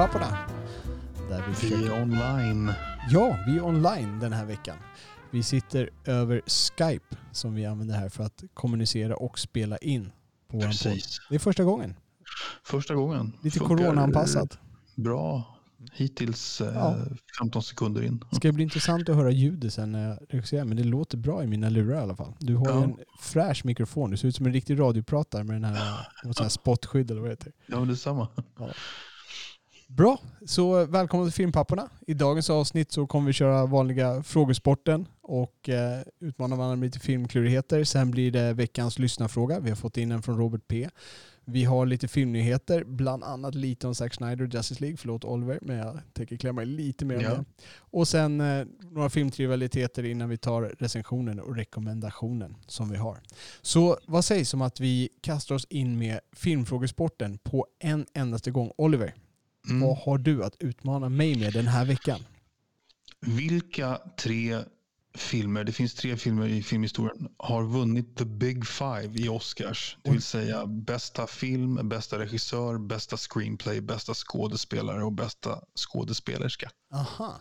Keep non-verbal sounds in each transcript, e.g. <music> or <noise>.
Filmpapporna. Där vi Vi försöker... är online. Ja, vi är online den här veckan. Vi sitter över Skype som vi använder här för att kommunicera och spela in på podd. Precis. Det är första gången. Första gången. Lite coronaanpassat. Bra. Hittills eh, Ja. 15 sekunder in. Det ska bli intressant att höra ljudet sen när jag regisserar, men det låter bra i mina lurar i alla fall. Du har Ja. en fräsch mikrofon. Du ser ut som en riktig radiopratare med den här, <laughs> här spotskydd eller vad det heter. Ja, men detsamma. Bra, så välkomna till Filmpapporna. I dagens avsnitt så kommer vi köra vanliga frågesporten och eh, utmana varandra med lite filmklurigheter. Sen blir det veckans lyssnarfråga. Vi har fått in en från Robert P. Vi har lite filmnyheter, bland annat lite om Zack Snyder och Justice League. Förlåt Oliver, men jag tänker klämma lite mer om Ja. det. Och sen eh, några filmtrivialiteter innan vi tar recensionen och rekommendationen som vi har. Så vad sägs om att vi kastar oss in med filmfrågesporten på en endaste gång? Oliver, Mm. vad har du att utmana mig med den här veckan? Vilka tre filmer, det finns tre filmer i filmhistorien, har vunnit the big five i Oscars? Det vill säga bästa film, bästa regissör, bästa screenplay, bästa skådespelare och bästa skådespelerska. Aha.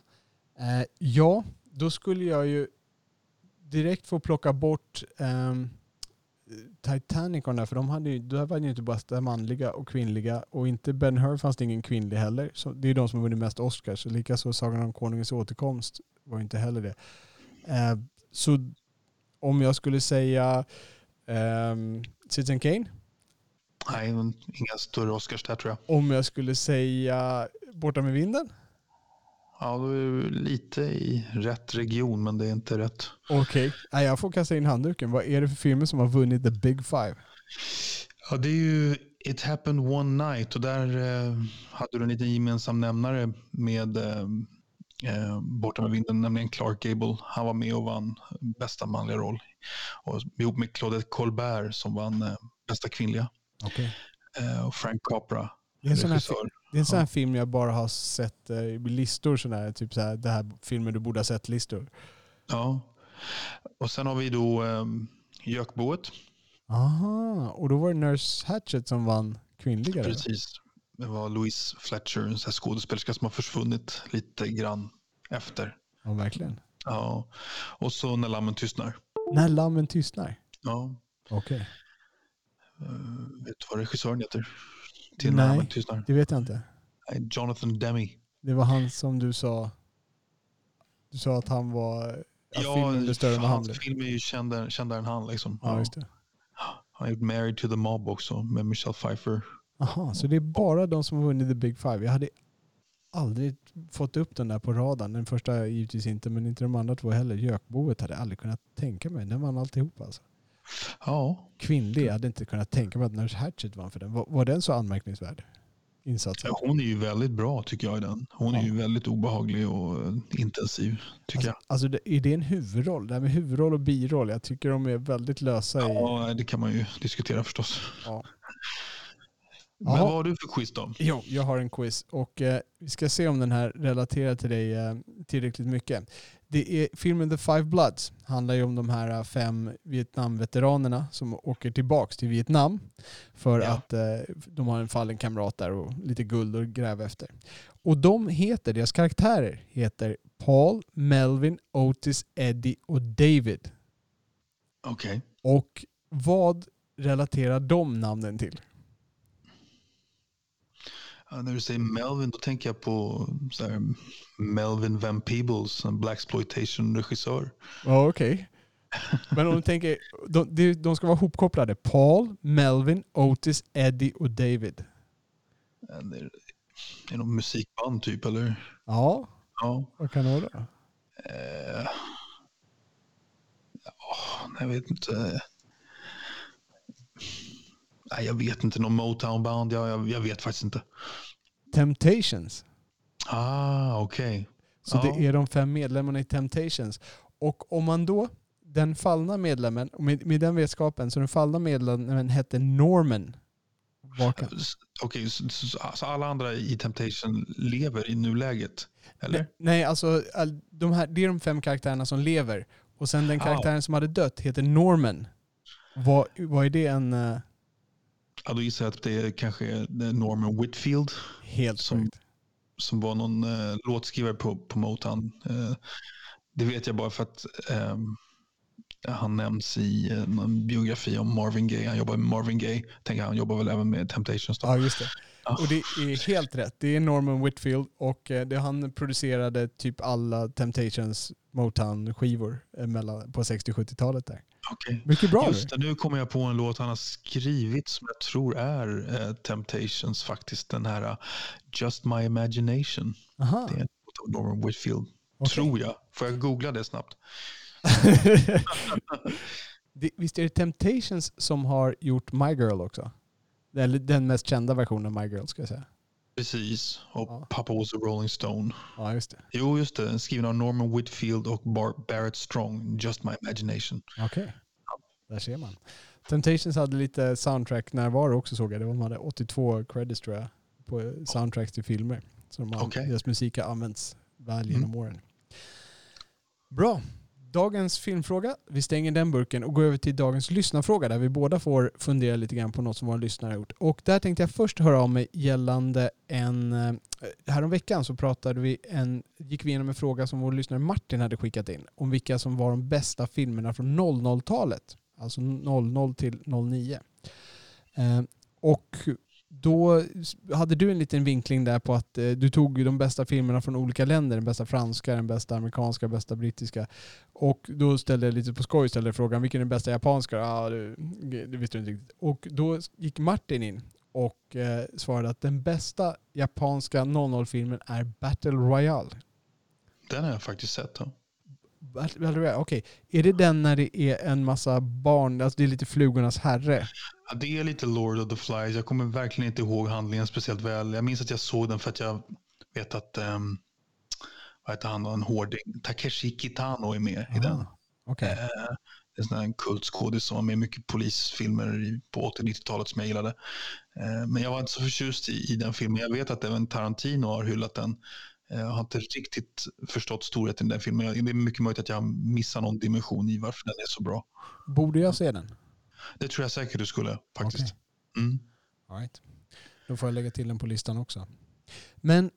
Eh, ja, då skulle jag ju direkt få plocka bort ehm, Titanic och den där, för de hade ju, där var det ju inte bara manliga och kvinnliga och inte Ben Hur fanns det ingen kvinnlig heller. Så det är de som har vunnit mest Oscars. Så likaså Sagan om Konungens återkomst var inte heller det. Eh, så om jag skulle säga um, Citizen Kane, Nej, inga större Oscars där tror jag. om jag skulle säga Borta med vinden, Ja, då är du lite i rätt region, men det är inte rätt. Okej, Nej, jag får kasta in handduken. Vad är det för filmer som har vunnit the big five? Ja, det är ju It happened one night och där eh, hade du en liten gemensam nämnare med eh, eh, Borta med vinden, nämligen Clark Gable. Han var med och vann bästa manliga roll. Och ihop med Claudette Colbert som vann eh, bästa kvinnliga. Okay. Eh, och Frank Capra, Det är en sån här, fi- det är en sån här film jag bara har sett eh, i listor, sån här, typ så här, det här filmer du borde ha sett-listor. Ja. Och sen har vi då eh, Gökboet. Aha, och då var det Nurse Hatchet som vann kvinnliga. Precis. Det var Louise Fletcher, en skådespelerska som har försvunnit lite grann efter. Ja, verkligen. Ja. Och så När lammen tystnar. När lammen tystnar. Ja. Okej, Uh, vet du vad regissören heter? Till När Nej. lammen tystnar? det vet jag inte. Jonathan Demme. Det var han som du sa. Du sa att han var... Ja, filmen blev större än han hans film är ju kändare, kändare än han. Liksom. Ja, just det. Han har gjort Married to the Mob också med Michelle Pfeiffer. Aha, så det är bara de som har vunnit the big five. Jag hade aldrig fått upp den där på radarn. Den första givetvis inte, men inte de andra två heller. Gökboet hade jag aldrig kunnat tänka mig. Den vann alltihop alltså. Ja, Kvinnlig, jag hade inte kunnat tänka mig att Nurse Hatchet vann för den. Var, var den så anmärkningsvärd? Insatsen? hon är ju väldigt bra tycker jag i den. Hon är Ja. ju väldigt obehaglig och eh, intensiv tycker Alltså, alltså det, är det en huvudroll? Det här med huvudroll och biroll, jag tycker de är väldigt lösa jag. i... Ja, det kan man ju diskutera förstås. Ja. Men Jaha. vad har du för quiz då? Jo, jag har en quiz och eh, vi ska se om den här relaterar till dig eh, tillräckligt mycket. Det är filmen The Five Bloods. handlar ju om de här eh, fem Vietnamveteranerna som åker tillbaks till Vietnam för Ja. att eh, de har en fallen kamrat där och lite guld att gräva efter. Och de heter, deras karaktärer heter Paul, Melvin, Otis, Eddie och David. Okej. Och vad relaterar de namnen till? Ja, när du säger Melvin, då tänker jag på här, Melvin Van Peebles, en Black regissör Ja, okej. Men om du tänker, de, de, ska vara hopkopplade. Paul, Melvin, Otis, Eddie och David. Är det någon musikband typ eller? Ja, Ja. Vad kan det vara? Eh, ja, jag vet inte. Nej, jag vet inte. Någon Motown-band? Jag, jag, jag vet faktiskt inte. Temptations. Ah, okej. Så Ja. det är de fem medlemmarna i Temptations. Och om man då, den fallna medlemmen, med, med den vetskapen, så den fallna medlemmen hette Norman. Okej, så, så, så alla andra i Temptation lever i nuläget? Eller? nej, nej, alltså all, de här, det är de fem karaktärerna som lever. Och sen den Ah. karaktären som hade dött heter Norman. Vad, vad är det en... Ja, då gissar jag att det är kanske Norman Whitfield helt Som- som var någon eh, låtskrivare på, på Motown. Eh, det vet jag bara för att ehm, han nämns i eh, någon biografi om Marvin Gaye. Han jobbar med Marvin Gaye. Tänker han jobbar väl även med Temptations. Då. Ja, just det. Och det är helt rätt. Det är Norman Whitfield och eh, det, han producerade typ alla Temptations Motown-skivor eh, på 60-70-talet där. Okej. Mycket bra. Just det, nu kommer jag på en låt han har skrivit som jag tror är eh, Temptations faktiskt. Den här eh, Just My Imagination. Aha. Det är en låt av Norman Whitfield. Okej. Tror jag. Får jag googla det snabbt? Det, visst är det Temptations som har gjort My Girl också? Den mest kända versionen av My Girl ska jag säga. Precis. Och Ja. Papa was a Rolling Stone. Ja, just det. Jo, just det. Skriven av Norman Whitfield och Bar- Barrett Strong. Just My Imagination. Okej. Där ser man. Temptations hade lite soundtrack-närvaro också såg jag. Det var, de hade 82 credits tror jag på soundtracks till filmer. Så de Okej. deras musik har använts väl Mm. genom åren. Bra. Dagens filmfråga. Vi stänger den burken och går över till dagens lyssnarfråga där vi båda får fundera lite grann på något som våra lyssnare har gjort. Och där tänkte jag först höra av mig gällande en... Eh, Häromveckan så pratade vi en, gick vi igenom en fråga som vår lyssnare Martin hade skickat in om vilka som var de bästa filmerna från 00-talet. Alltså 00 till 09. Eh, och då hade du en liten vinkling där på att eh, du tog de bästa filmerna från olika länder. Den bästa franska, den bästa amerikanska, den bästa brittiska. Och då ställde jag lite på skoj ställde frågan vilken är den bästa japanska? Ja, det, det visste du inte riktigt. Och då gick Martin in och eh, svarade att den bästa japanska 00-filmen är Battle Royale. Den har jag faktiskt sett. Ja. Okej. Är det den när det är en massa barn, alltså det är lite flugornas herre? Ja, det är lite Lord of the Flies. Jag kommer verkligen inte ihåg handlingen speciellt väl. Jag minns att jag såg den för att jag vet att um, vad heter han, en hårding, Takeshi Kitano är med i den. Ah, Okej. Eh, en sån här en kultskådis som var med i mycket polisfilmer på 80-90-talet som jag gillade. Eh, men jag var inte så förtjust i, i den filmen. Jag vet att även Tarantino har hyllat den. Eh, Jag har inte riktigt förstått storheten i den filmen. Det är mycket möjligt att jag missar någon dimension i varför den är så bra. Borde jag se den? Det tror jag säkert du skulle faktiskt. Okej. Mm. All right. Då får jag lägga till den på listan också. Men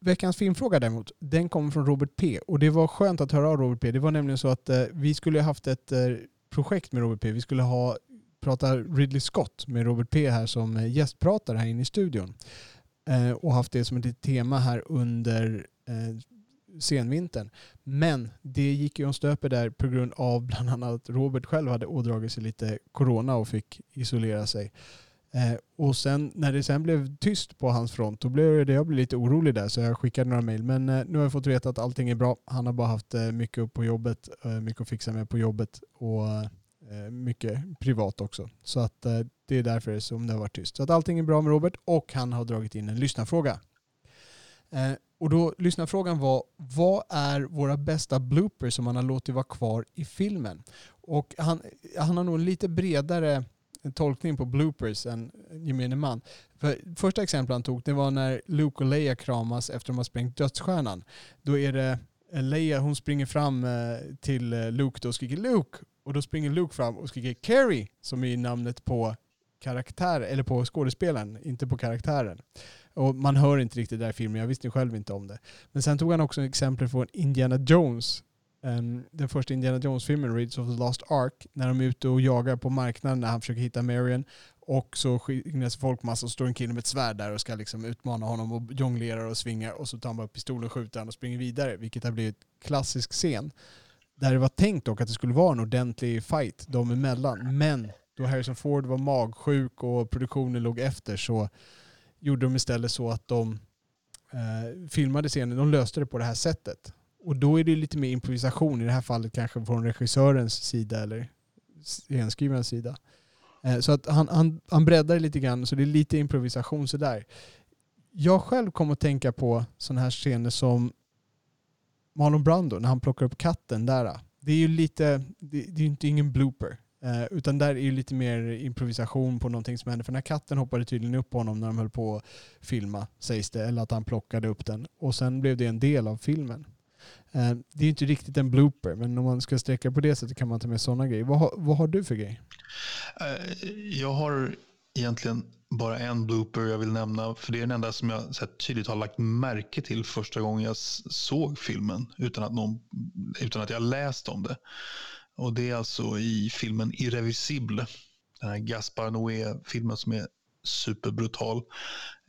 veckans filmfråga däremot, den kommer från Robert P. Och det var skönt att höra av Robert P. Det var nämligen så att eh, vi skulle ha haft ett eh, projekt med Robert P. Vi skulle ha prata Ridley Scott med Robert P. här som eh, gästpratare här inne i studion. Eh, och haft det som ett litet tema här under eh, senvintern. Men det gick ju om stöper där på grund av <laughs> bland annat Robert själv hade ådragit sig lite corona och fick isolera sig. Eh, och sen när det sen blev tyst på hans front, då blev det, jag blev lite orolig där så jag skickade några mejl. Men eh, nu har jag fått veta att allting är bra. Han har bara haft eh, mycket upp på jobbet, eh, mycket att fixa med på jobbet och eh, Eh, mycket privat också. Så att eh, det är därför som det har varit tyst. Så att allting är bra med Robert och han har dragit in en lyssnarfråga. Eh, och då lyssnarfrågan var, vad är våra bästa bloopers som man har låtit vara kvar i filmen? Och han, han har nog en lite bredare tolkning på bloopers än gemene man. För första exemplet han tog det var när Luke och Leia kramas efter att de har sprängt dödsstjärnan. Då är det Leia, hon springer fram till Luke då och skriker Luke. Och då springer Luke fram och skriker Carrie som är namnet på karaktär, eller på skådespelaren, inte på karaktären. Och man hör inte riktigt det där i filmen, jag visste själv inte om det. Men sen tog han också exempel från Indiana Jones. Um, den första Indiana Jones-filmen, Raiders of the Lost Ark, när de är ute och jagar på marknaden när han försöker hitta Marion. Och så skingras folkmassa och står en kille med ett svärd där och ska liksom utmana honom och jonglerar och svingar och så tar han bara pistolen, skjuter han och springer vidare. Vilket har blivit klassisk scen. Där det var tänkt dock att det skulle vara en ordentlig fight dem emellan. Men då Harrison Ford var magsjuk och produktionen låg efter så gjorde de istället så att de eh, filmade scenen, de löste det på det här sättet. Och då är det lite mer improvisation, i det här fallet kanske från regissörens sida eller scenskrivarens sida. Eh, så att han, han, han breddar lite grann, så det är lite improvisation sådär. Jag själv kom att tänka på sådana här scener som Marlon Brando när han plockar upp katten där. Det är ju lite, det, det är inte ingen blooper. Eh, utan där är ju lite mer improvisation på någonting som händer. För den här katten hoppade tydligen upp på honom när de höll på att filma, sägs det. Eller att han plockade upp den. Och sen blev det en del av filmen. Eh, det är ju inte riktigt en blooper, men om man ska sträcka på det sättet kan man ta med sådana grejer. Vad, har- vad har du för grej? Eh, jag har egentligen bara en blooper jag vill nämna. För det är den enda som jag så här, tydligt har lagt märke till första gången jag såg filmen. Utan att, någon, utan att jag läst om det. Och det är alltså i filmen Irreversible. Den här Gaspar Noé-filmen som är superbrutal.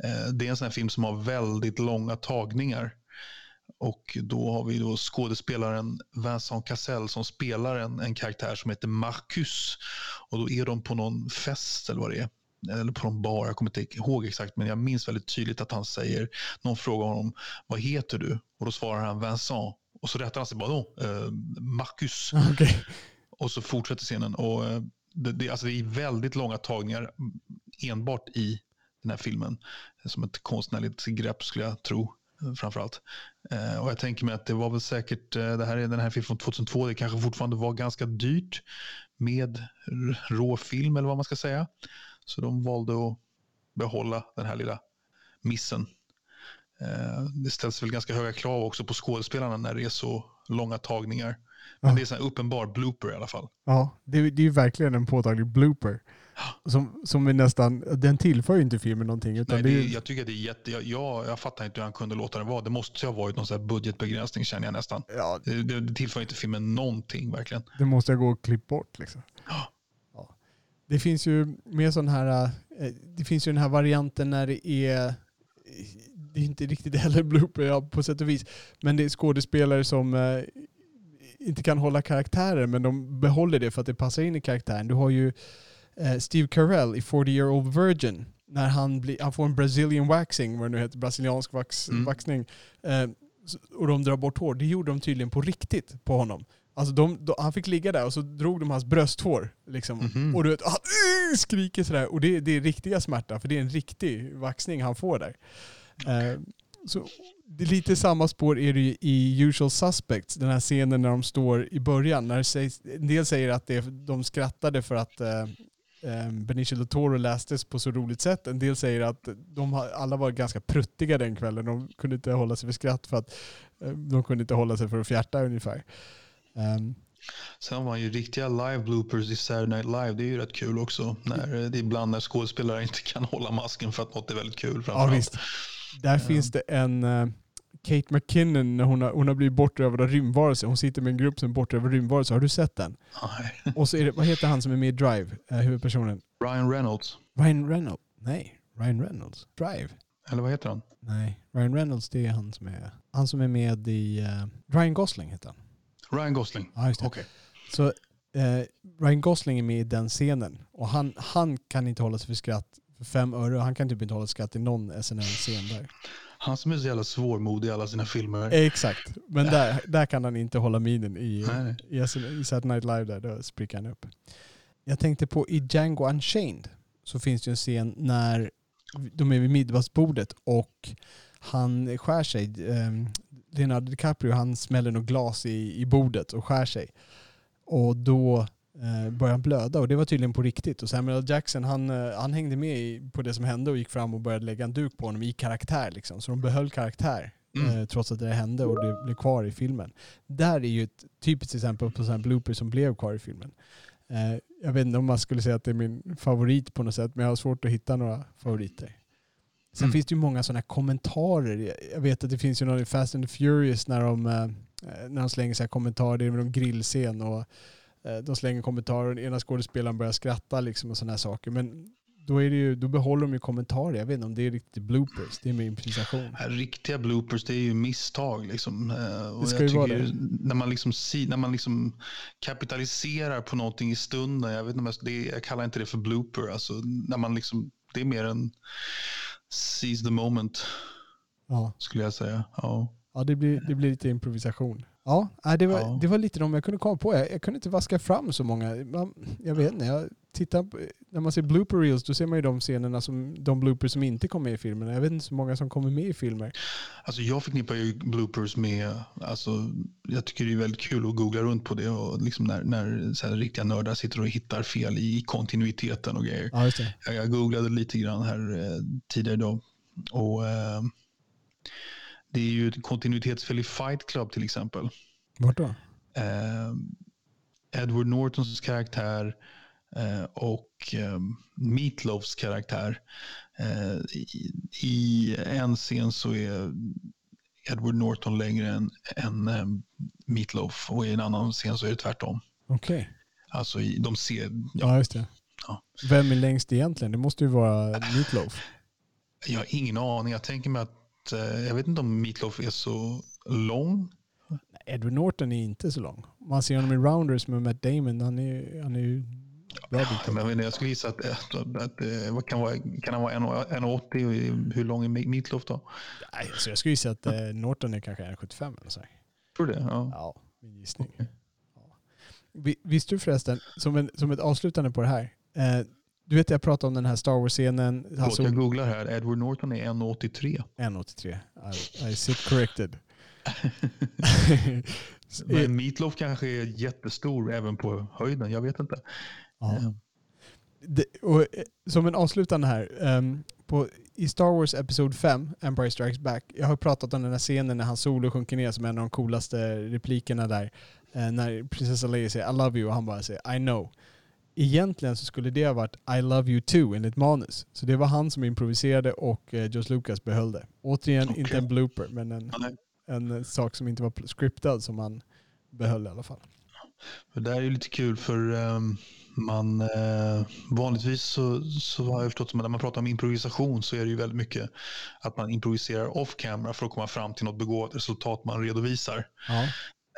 Eh, Det är en sån här film som har väldigt långa tagningar. Och då har vi då skådespelaren Vincent Cassel som spelar en, en karaktär som heter Marcus. Och då är de på någon fest eller vad det är. Eller på någon bar, jag kommer inte ihåg exakt. Men jag minns väldigt tydligt att han säger, någon frågar honom, vad heter du? Och då svarar han Vincent. Och så rättar han sig bara, då, eh, Marcus. <laughs> Okej. Och så fortsätter scenen. Och eh, det, det, alltså det är väldigt långa tagningar mm, enbart i den här filmen. Som ett konstnärligt grepp skulle jag tro. eh, Framförallt. Eh, och jag tänker mig att det var väl säkert, eh, det här är den här filmen från 2002, det kanske fortfarande var ganska dyrt med råfilm eller vad man ska säga. Så de valde att behålla den här lilla missen. Eh, det ställs väl ganska höga krav också på skådespelarna när det är så långa tagningar. Men Ja. det är så här uppenbar blooper i alla fall. Ja, det, är- det är ju verkligen en påtaglig blooper. Som, som är nästan, den tillför ju inte filmen någonting. Utan Nej, det det, är, jag tycker det är jätte... Jag, jag, jag fattar inte hur han kunde låta den vara. Det måste ju ha varit någon sån budgetbegränsning känner jag nästan. ja, Det, det, det tillför inte filmen någonting verkligen. det måste jag gå och klippa bort. Liksom. Ja. Det finns ju mer sån här, eh, det finns ju den här varianten när det är, det är inte riktigt <laughs> heller blooper ja, på sätt och vis, men det är skådespelare som eh, inte kan hålla karaktärer men de behåller det för att det passar in i karaktären. Du har ju eh, Steve Carell i 40 year old virgin när han, blir, han får en brazilian waxing, vad det nu heter, brasiliansk vax, Mm. vaxning. Eh, och de drar bort hår. Det gjorde de tydligen på riktigt på honom. Alltså de, de, han fick ligga där och så drog de hans brösthår. Liksom. Mhm. Och du vet, han uh, skriker sådär. Och det, det är riktiga smärta, för det är en riktig vaxning han får där. Eh, så det är lite samma spår är det ju i Usual Suspects, den här scenen när de står i början. När sägs, en del säger att det, de skrattade för att eh, eh, Benicio del Toro lästes på så roligt sätt. En del säger att de alla var ganska pruttiga den kvällen. De kunde inte hålla sig för skratt för att eh, de kunde inte hålla sig för att fjärta ungefär. Ehm, Sen har man ju riktiga live bloopers i Saturday Night Live. Det är ju rätt kul också. När, det är ibland när skådespelare inte kan <laughs> hålla masken för att något är väldigt kul. ja visst. Där finns det en eh, Kate McKinnon när hon har, hon har blivit bortrövad av rymdvarelser. Hon sitter med en grupp som är bortrövad av rymdvarelser. Har du sett den? Nej. <laughs> Och så är det, vad heter han som är med i Drive? Eh, huvudpersonen? Ryan Reynolds. Ryan Reynolds? Nej, Ryan Reynolds. Drive? Eller vad heter han? Nej, Ryan Reynolds det är han som är, han som är med i... eh, Ryan Gosling heter han. Ryan Gosling. Ja, just det. Okej. Så eh, Ryan Gosling är med i den scenen. Och han, han kan inte hålla sig för skratt för fem öre. Han kan typ inte hålla skratt i någon SNL-scen där. Han som är så jävla svårmodig i alla sina filmer. Exakt. Men där, där kan han inte hålla minen i, Nej. i, SNL i Saturday Night Live. Där, då spricker han upp. Jag tänkte på i Django Unchained så finns det en scen när de är vid middagsbordet och han skär sig. Leonardo DiCaprio han smäller något glas i, i bordet och skär sig. Och då eh, börjar han blöda och det var tydligen på riktigt. Och Samuel L. Jackson han, eh, han hängde med i, på det som hände och gick fram och började lägga en duk på honom i karaktär. Liksom. Så de behöll karaktär Mm. eh, trots att det hände och det blev kvar i filmen. Där är ju ett typiskt exempel på sådana blooper som blev kvar i filmen. Eh, jag vet inte om man skulle säga att det är min favorit på något sätt, men jag har svårt att hitta några favoriter. Sen Mm. finns det ju många sådana kommentarer. Jag- vet att det finns ju någon i Fast and the Furious när de, eh, när de slänger så här kommentarer, det är med någon grillscen och eh, de slänger kommentarer och den ena skådespelaren börjar skratta liksom och sådana här saker. Men då, är det ju, då behåller de ju kommentarer. Jag vet inte om det är riktigt bloopers, det är med improvisation. Riktiga bloopers det är ju misstag. Liksom. Eh, och Det ska jag ju vara det. När man, liksom, när man liksom kapitaliserar på någonting i stunden. Jag, vet inte om jag, det, jag kallar inte det för blooper. Alltså, när man liksom, det är mer en seize the moment. Ja. skulle jag säga. Ja. Ja, det blir, det blir lite improvisation. Ja, det var, Ja. det var lite de jag kunde komma på. Jag, jag kunde inte vaska fram så många. Man, jag vet inte, jag tittar på, när man ser blooper reels då ser man ju de scenerna som, de bloopers som inte kom med i filmen. Jag vet inte så många som kommer med i filmer. Alltså jag förknippar ju bloopers med, alltså, jag tycker det är väldigt kul att googla runt på det och liksom när, när så här, riktiga nördar sitter och hittar fel i kontinuiteten och grejer. Ja. Jag, jag googlade lite grann här eh, tidigare idag och eh, det är ju ett kontinuitetsfel i Fight Club till exempel. Vart då? Eh, Edward Nortons karaktär eh, och eh, Meatloafs karaktär. Eh, i, I en scen så är Edward Norton längre än, än eh, Meatloaf och i en annan scen så är det tvärtom. Okej. Alltså i, de ser, Ja. ja, just det. Ja. Vem är längst egentligen? Det måste ju vara <sighs> Meatloaf. jag har ingen aning. Jag tänker mig att, jag vet inte om Meatloaf är så lång. Edward Norton är inte så lång. Man ser honom i Rounders med Matt Damon. Han är, han är ju bra bit Men jag, skulle gissa att, att, att, eh, kan, vara, kan han vara 1,80 och hur lång är Meatloaf då? Nej, så jag skulle gissa att eh, Norton är kanske 1,75 eller så. Tror du det? Ja. Ja, min gissning. Ja. Vi- Visste du förresten, som, en, som ett avslutande på det här. Du vet jag pratade om den här Star Wars-scenen. Förlåt, Alltså, jag googlar här. Edward Norton är 1,83. 1,83. I, I sit corrected. <laughs> Men <laughs> Meatloaf kanske är jättestor även på höjden. Jag vet inte. ja. Eh, det, och, eh, som en avslutande här. ehm, på, I Star Wars Episod 5, Empire Strikes Back, jag har pratat om den här scenen när han solo sjunker ner som en av de coolaste replikerna där. Eh, när prinsessa Leia säger I love you och han bara säger I know. Egentligen så skulle det ha varit I love you too enligt manus. Så det var han som improviserade och eh, Josh Lucas behöll det. Återigen, Okej. inte en blooper, men en, nej. en eh, sak som inte var scriptad som han behöll i alla fall. Det där är ju lite kul för ehm, man eh, vanligtvis så, så har jag förstått som att när man pratar om improvisation så är det ju väldigt mycket att man improviserar off camera för att komma fram till något begåvat resultat man redovisar. Ja.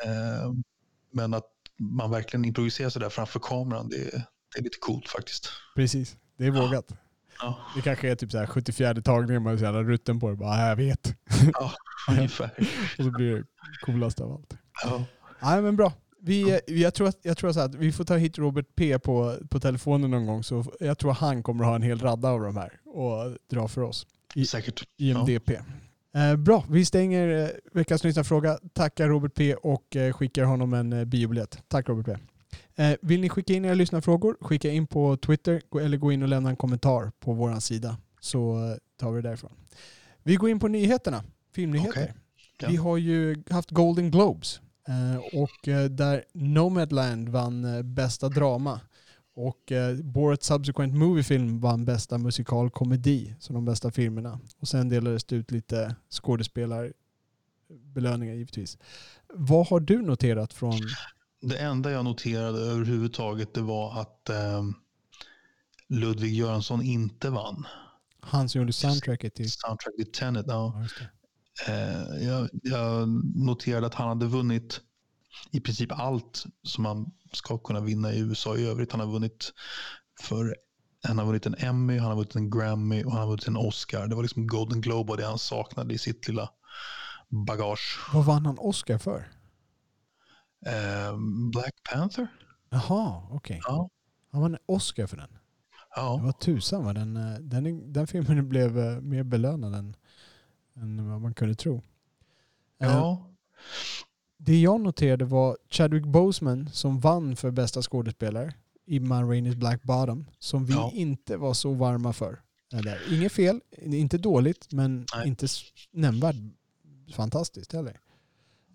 Eh, men att man verkligen improviserar sig där framför kameran, det, det är lite coolt faktiskt. Precis, det är vågat. Ja, Det kanske är typ så här 74 tagningen man är så jävla rutten på det. Bara, "Ja, jag vet. <laughs> ungefär. <laughs> Och så blir det coolast av allt. Ja. Nej men bra. Vi, jag tror, att, jag tror så att vi får ta hit Robert P på, på telefonen någon gång. Så jag tror han kommer ha en hel radda av de här och dra för oss. I- Säkert. IMDP. Eh, bra, vi stänger eh, veckans lyssnarfråga. Tackar Robert P och eh, skickar honom en eh, biobiljett. Tack Robert P. Vill ni skicka in era lyssnarfrågor, skicka in på Twitter eller gå in och lämna en kommentar på vår sida så tar vi det därifrån. Vi går in på nyheterna, filmnyheter. Okej. Ja. Vi har ju haft Golden Globes och där Nomadland vann bästa drama och eh, Borat Subsequent Movie Film vann bästa musikalkomedi som de bästa filmerna. Och sen delades det ut lite skådespelarbelöningar givetvis. Vad har du noterat från... Det enda jag noterade överhuvudtaget det var att ehm, Ludvig Göransson inte vann. Han som gjorde soundtracket till... Soundtrack till Tenet. Ja. Ja. Eh, jag, jag noterade att han hade vunnit i princip allt som man ska kunna vinna i USA i övrigt. Han har vunnit för han har vunnit en Emmy, han har vunnit en Grammy och han har vunnit en Oscar. Det var liksom Golden Globe och det han saknade i sitt lilla bagage. Vad vann han Oscar för? Eh, Black Panther? Jaha, okej. Ja. Han vann en Oscar för den. Det Ja, var tusan vad den, eh, den, den filmen <laughs> blev eh, mer belönad än, än vad man kunde tro. Eh, ja. Det jag noterade var Chadwick Boseman som vann för bästa skådespelare i Ma Rainey's Black Bottom som vi Ja. inte var så varma för. Eller, inget fel, inte dåligt men Nej. inte nämnvärt fantastiskt heller.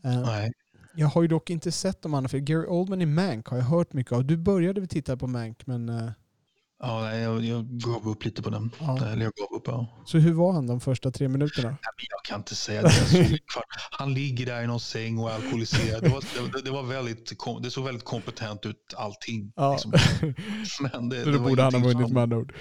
Nej. jag har ju dock inte sett de andra för Gary Oldman i Mank har jag hört mycket av. Du började väl titta på Mank men eh, Ja, jag, jag gav upp lite på den. Ja. Eller jag gav upp, ja. så hur var han de första tre minuterna? Nej, Jag kan inte säga det. Han ligger där i någon säng och är alkoholiserad. Det, var, det, det, var väldigt, det såg väldigt kompetent ut allting. Ja. Liksom. <laughs> Men det, det då var borde han ha vunnit med andra ord.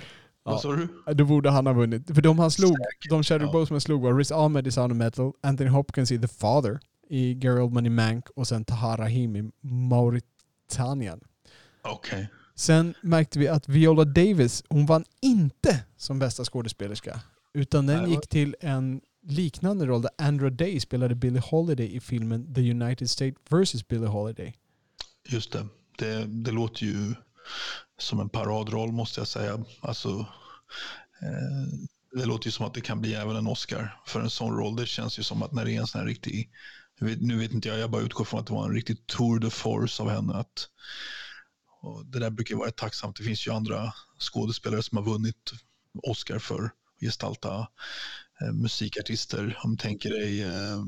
Vad Ja. sa du? Då borde han ha vunnit. För de han slog, Säkert, de Chadwick ja. Boseman slog var Riz Ahmed i Sound of Metal, Anthony Hopkins i The Father, i Gary Oldman i Mank och sen Tahar Rahim i Mauritanien. Okej. Sen märkte vi att Viola Davis, hon vann inte som bästa skådespelerska. Utan den gick till en liknande roll där Andra Day spelade Billie Holiday i filmen The United States vs. Billie Holiday. Just det. det. Det låter ju som en paradroll måste jag säga. Alltså, eh, det låter ju som att det kan bli även en Oscar för en sån roll. Det känns ju som att när det är en sån här riktig, nu vet inte jag, jag bara utgår från att det var en riktig tour de force av henne. Att, det där brukar vara tacksamt. Det finns ju andra skådespelare som har vunnit Oscar för att gestalta eh, musikartister. Om du tänker dig, eh,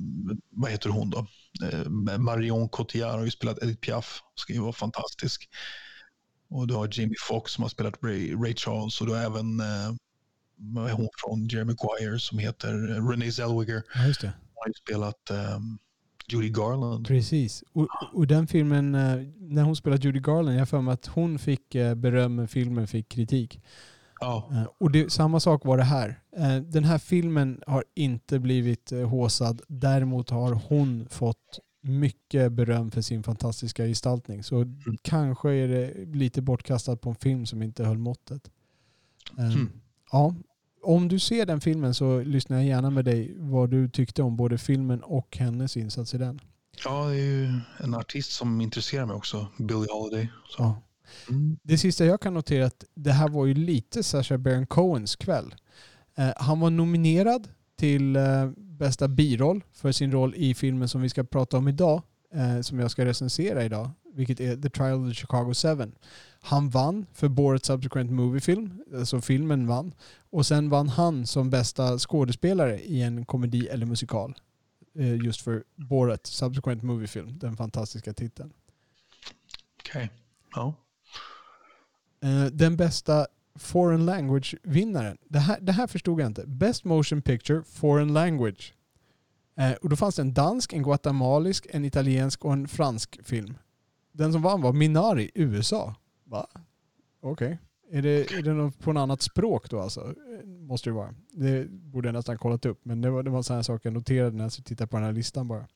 vad heter hon då? Eh, Marion Cotillard har ju spelat Edith Piaf, ska ju vara fantastisk. Och du har Jamie Foxx som har spelat Ray, Ray Charles och du har även eh, hon från Jeremy Maguire som heter eh, Renee Zellweger. Ja, just det. Hon har ju spelat um, Judy Garland. Precis. Och, och den filmen, eh, när hon spelade Judy Garland, jag har för mig att hon fick eh, beröm men filmen fick kritik. Ja. Och det, samma sak var det här. Den här filmen har inte blivit håsad. Däremot har hon fått mycket beröm för sin fantastiska gestaltning. Så mm. kanske är det lite bortkastat på en film som inte höll måttet. Mm. Ja, om du ser den filmen så lyssnar jag gärna med dig vad du tyckte om både filmen och hennes insats i den. Ja, det är ju en artist som intresserar mig också, Billie Holiday. Ja. Mm. Det sista jag kan notera är att det här var ju lite Sacha Baron Cohens kväll. Eh, han var nominerad till eh, bästa biroll för sin roll i filmen som vi ska prata om idag, eh, som jag ska recensera idag, vilket är The Trial of the Chicago 7. Han vann för Borat Subsequent Movie Film, alltså filmen vann. Och sen vann han som bästa skådespelare i en komedi eller musikal. Eh, just för Borat Subsequent Movie Film, den fantastiska titeln. Okej, okay. ja. Eh, den bästa foreign language-vinnaren. Det här, det här förstod jag inte. Best motion picture, foreign language. Eh, och då fanns det en dansk, en guatemalisk, en italiensk och en fransk film. Den som vann var Minari, USA. Va? Okej. Okay. Är det, är det något på något annat språk då alltså? Måste det vara. Det borde jag nästan kollat upp. Men det var, det var en sån här sak jag noterade när jag tittade på den här listan bara.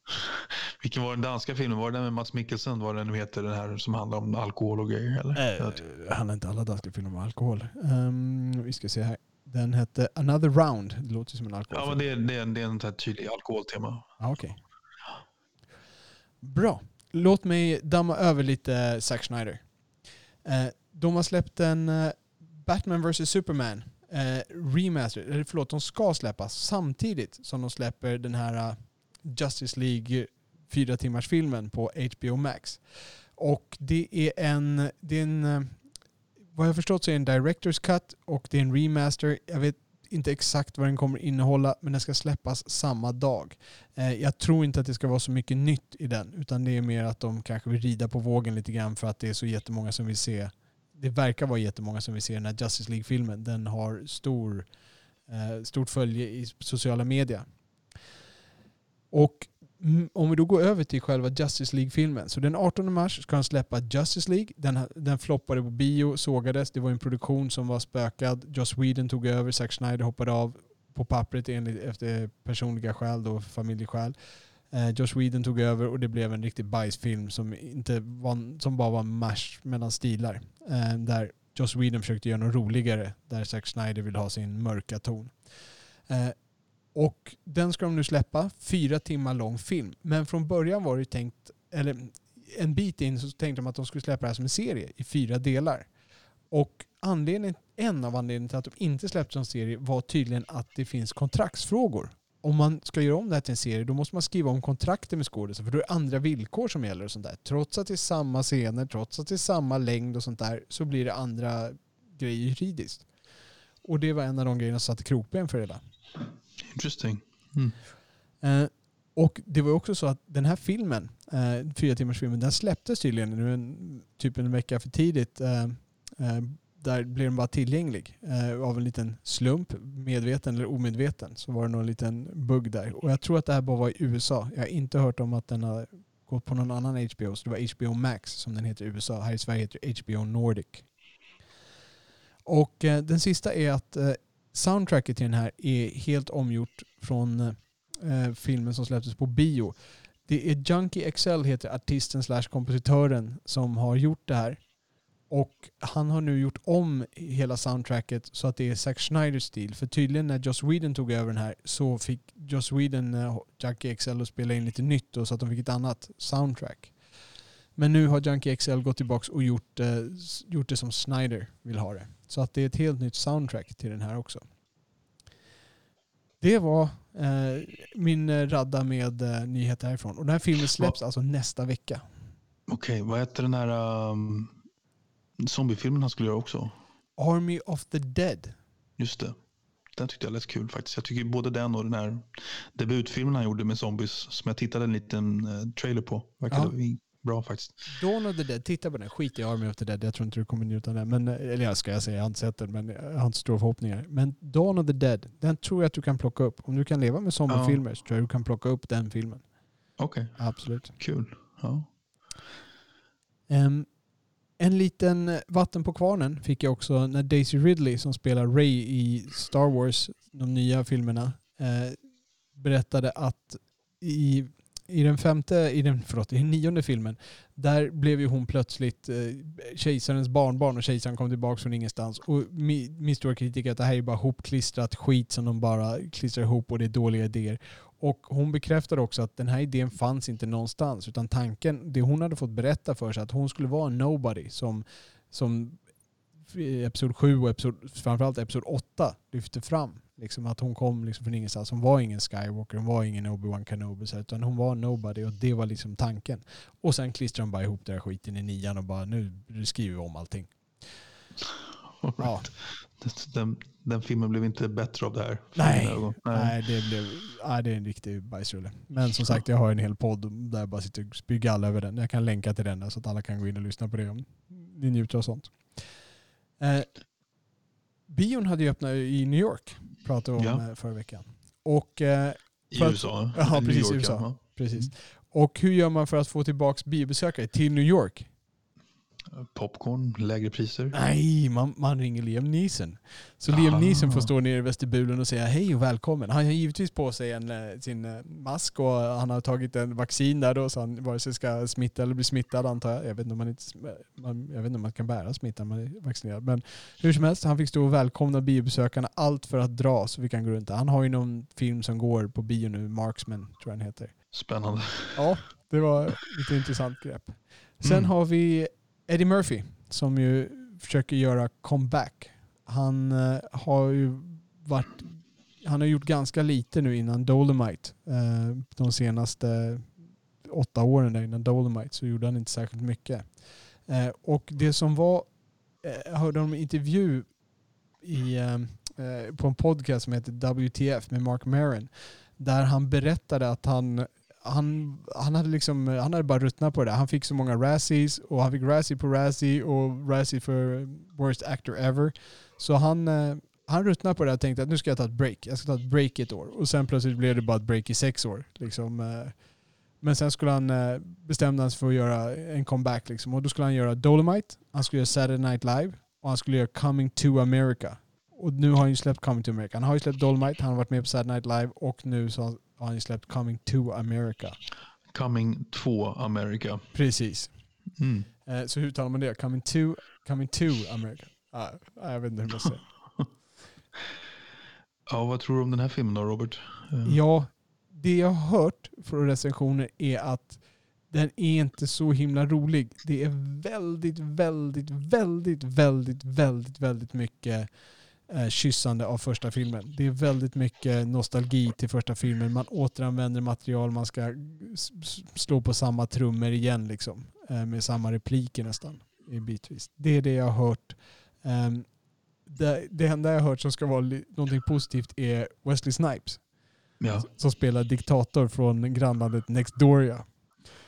Vilken var den danska filmen? Var det den med Mats Mikkelsen? Var det den heter den här som handlar om alkohol och grejer? Eller? Äh, det handlar inte alla danska filmer om alkohol. Um, vi ska se här. Den hette Another Round. Det låter som en alkoholfilm. Ja, men det, är, det, är, det är en tydlig alkoholtema. Ah, Okej. Okay. Bra. Låt mig damma över lite Zack Snyder. Eh, de har släppt en eh, Batman vs Superman eh, remaster, eller förlåt, de ska släppas samtidigt som de släpper den här eh, Justice League fyra timmars filmen på HBO Max. Och det är en, det är en eh, vad jag förstått så är det en Directors Cut och det är en remaster. Jag vet inte exakt vad den kommer innehålla, men den ska släppas samma dag. Eh, jag tror inte att det ska vara så mycket nytt i den, utan det är mer att de kanske vill rida på vågen lite grann för att det är så jättemånga som vill se det verkar vara jättemånga som vill se den här Justice League-filmen. Den har stor, eh, stort följe i sociala medier. Och Mm, om vi då går över till själva Justice League-filmen. Så den 18 mars ska han släppa Justice League. Den, den floppade på bio, sågades. Det var en produktion som var spökad. Joss Whedon tog över, Zack Snyder hoppade av på pappret enligt, efter personliga skäl, då, familjeskäl. Eh, Josh Whedon tog över och det blev en riktig bajsfilm som, inte var, som bara var en mash mellan stilar. Eh, där Josh Whedon försökte göra något roligare, där Zack Snyder vill ha sin mörka ton. Eh, och den ska de nu släppa, fyra timmar lång film. Men från början var det tänkt, eller en bit in så tänkte de att de skulle släppa det här som en serie i fyra delar. Och anledningen, en av anledningarna till att de inte släppte som serie var tydligen att det finns kontraktsfrågor. Om man ska göra om det här till en serie då måste man skriva om kontrakten med skådisar för då är det andra villkor som gäller och sånt där. Trots att det är samma scener, trots att det är samma längd och sånt där så blir det andra grejer juridiskt. Och det var en av de grejerna som satte krokben för det hela. Interesting. Mm. Eh, och det var också så att den här filmen, eh, fyra timmars filmen, den släpptes tydligen nu en, typ en vecka för tidigt. Eh, eh, där blev den bara tillgänglig eh, av en liten slump, medveten eller omedveten. Så var det någon liten bugg där. Och jag tror att det här bara var i USA. Jag har inte hört om att den har gått på någon annan HBO. Så det var HBO Max som den heter i USA. Här i Sverige heter det HBO Nordic. Och eh, den sista är att eh, soundtracket till den här är helt omgjort från eh, filmen som släpptes på bio. Det är Junkie XL heter artisten slash kompositören som har gjort det här. Och han har nu gjort om hela soundtracket så att det är Zack Schneiders stil. För tydligen när Joss Whedon tog över den här så fick Joss Whedon eh, Junkie XL att spela in lite nytt då, så att de fick ett annat soundtrack. Men nu har Junkie XL gått tillbaka och gjort, eh, gjort det som Snyder vill ha det. Så att det är ett helt nytt soundtrack till den här också. Det var uh, min radda med uh, nyheter härifrån. Och den här filmen släpps alltså nästa vecka. Okej, okay, vad heter den här um, zombiefilmen han skulle göra också? Army of the Dead. Just det. Den tyckte jag lät kul faktiskt. Jag tycker både den och den här debutfilmen han gjorde med zombies som jag tittade en liten uh, trailer på. Verkade ja. Bra faktiskt. Dawn of the Dead, titta på den. Skit i Army of the Dead. Jag tror inte du kommer njuta av den. Men, eller jag ska jag säga, jag har inte sett den men jag har inte stora förhoppningar. Men Dawn of the Dead, den tror jag att du kan plocka upp. Om du kan leva med zombiefilmer ja. så tror jag att du kan plocka upp den filmen. Okej. Okay. Absolut. Kul. Ja. Um, en liten vatten på kvarnen fick jag också när Daisy Ridley som spelar Ray i Star Wars, de nya filmerna, eh, berättade att i, i den femte, i den, förlåt, i den nionde filmen, där blev ju hon plötsligt eh, kejsarens barnbarn och kejsaren kom tillbaka från ingenstans. Och min, min stora kritik är att det här är bara hopklistrat skit som de bara klistrar ihop och det är dåliga idéer. Och hon bekräftade också att den här idén fanns inte någonstans. Utan tanken, det hon hade fått berätta för sig, att hon skulle vara en nobody som, som eh, episod 7 och episod, framförallt episod 8 lyfte fram. Liksom att hon kom liksom från ingenstans. Hon var ingen Skywalker, hon var ingen Obi-Wan Kenobi. Utan hon var nobody och det var liksom tanken. Och sen klistrade de bara ihop den här skiten i nian och bara nu skriver vi om allting. Right. Ja. Den, den, filmen blev inte bättre av det här. Nej, nej. nej det, blev, nej, det är en riktig bajsrulle. Men som sagt, jag har en hel podd där jag bara sitter och spyr galla över den. Jag kan länka till den så att alla kan gå in och lyssna på det om ni njuter av sånt. Eh, bion hade ju öppnat i New York, pratade vi om ja. Eh, förra veckan. Och, eh, I USA? Ja, precis. York, USA. Ja. precis. Och hur gör man för att få tillbaka biobesökare till New York? Popcorn, lägre priser? Nej, man, man ringer Liam Neeson. Så Liam Aha. Neeson får stå nere i vestibulen och säga hej och välkommen. Han har givetvis på sig en, eh, sin eh, mask och han har tagit en vaccin där då så han vare sig ska smitta eller bli smittad antar jag. Jag vet inte om man, inte, man, jag vet inte om man kan bära smitta när man är vaccinerad. Men hur som helst, han fick stå och välkomna biobesökarna. Allt för att dra så vi kan gå runt Han har ju någon film som går på bio nu, Marksman tror jag den heter. Spännande. Ja, det var lite intressant grepp. Sen mm. har vi Eddie Murphy som ju försöker göra comeback. Han eh, har ju varit han har gjort ganska lite nu innan Dolomite. Eh, de senaste åtta åren där innan Dolomite så gjorde han inte särskilt mycket. Eh, och det som var, jag hörde en intervju i, eh, eh, på en podcast som heter WTF med Mark Maron där han berättade att han han, han, hade liksom, han hade bara ruttnat på det. Han fick så många Razzies och han fick Razzie på Razzie och Razzie för Worst Actor Ever. Så han, eh, han ruttnade på det och tänkte att nu ska jag ta ett break. Jag ska ta ett break ett år. Och sen plötsligt blev det bara ett break i sex år. Liksom. Eh. Men sen skulle han eh, bestämma sig för att göra en comeback. Liksom. Och då skulle han göra Dolomite, han skulle göra Saturday Night Live och han skulle göra Coming to America. Och nu har han ju släppt Coming to America. Han har ju släppt Dolomite, han har varit med på Saturday Night Live och nu så har han ju släppt Coming to America. Coming to America. Precis. Mm. Eh, så hur talar man det? Coming to, coming to America? Ah, jag vet inte hur man säger. <laughs> ja, vad tror du om den här filmen då, Robert? Uh. Ja, det jag har hört från recensioner är att den är inte så himla rolig. Det är väldigt, väldigt, väldigt, väldigt, väldigt, väldigt mycket eh, kyssande av första filmen. Det är väldigt mycket nostalgi till första filmen. Man återanvänder material, man ska slå på samma trummor igen liksom. Eh, med samma repliker nästan. Bitvis. Det är det jag har hört. Um, det, det enda jag har hört som ska vara någonting positivt är Wesley Snipes. Ja. Som spelar diktator från grannlandet Nextdoria.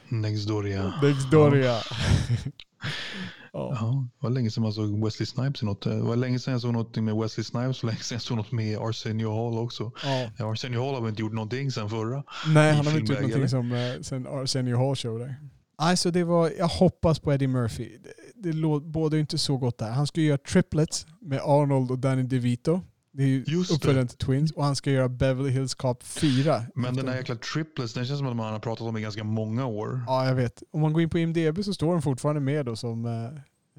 Nextdoria. Nextdoria. Ja. <laughs> Ja. ja. det var länge sedan man såg Wesley Snipes i något. Det var länge sedan jag såg något med Wesley Snipes och länge sedan jag såg något med Arsenio Hall också. Ja. Arsenio Hall har väl inte gjort någonting sen förra? Nej, han har väl inte gjort någonting som, eh, sen Arsenio Hall show där. Alltså det var, jag hoppas på Eddie Murphy. Det, det båda inte så gott där. Han ska göra triplets med Arnold och Danny DeVito. Det är ju uppföljaren till Twins och han ska göra Beverly Hills Cop 4. Men den här jäkla triplets, den känns som att man har pratat om i ganska många år. Ja, jag vet. Om man går in på IMDB så står den fortfarande med då som,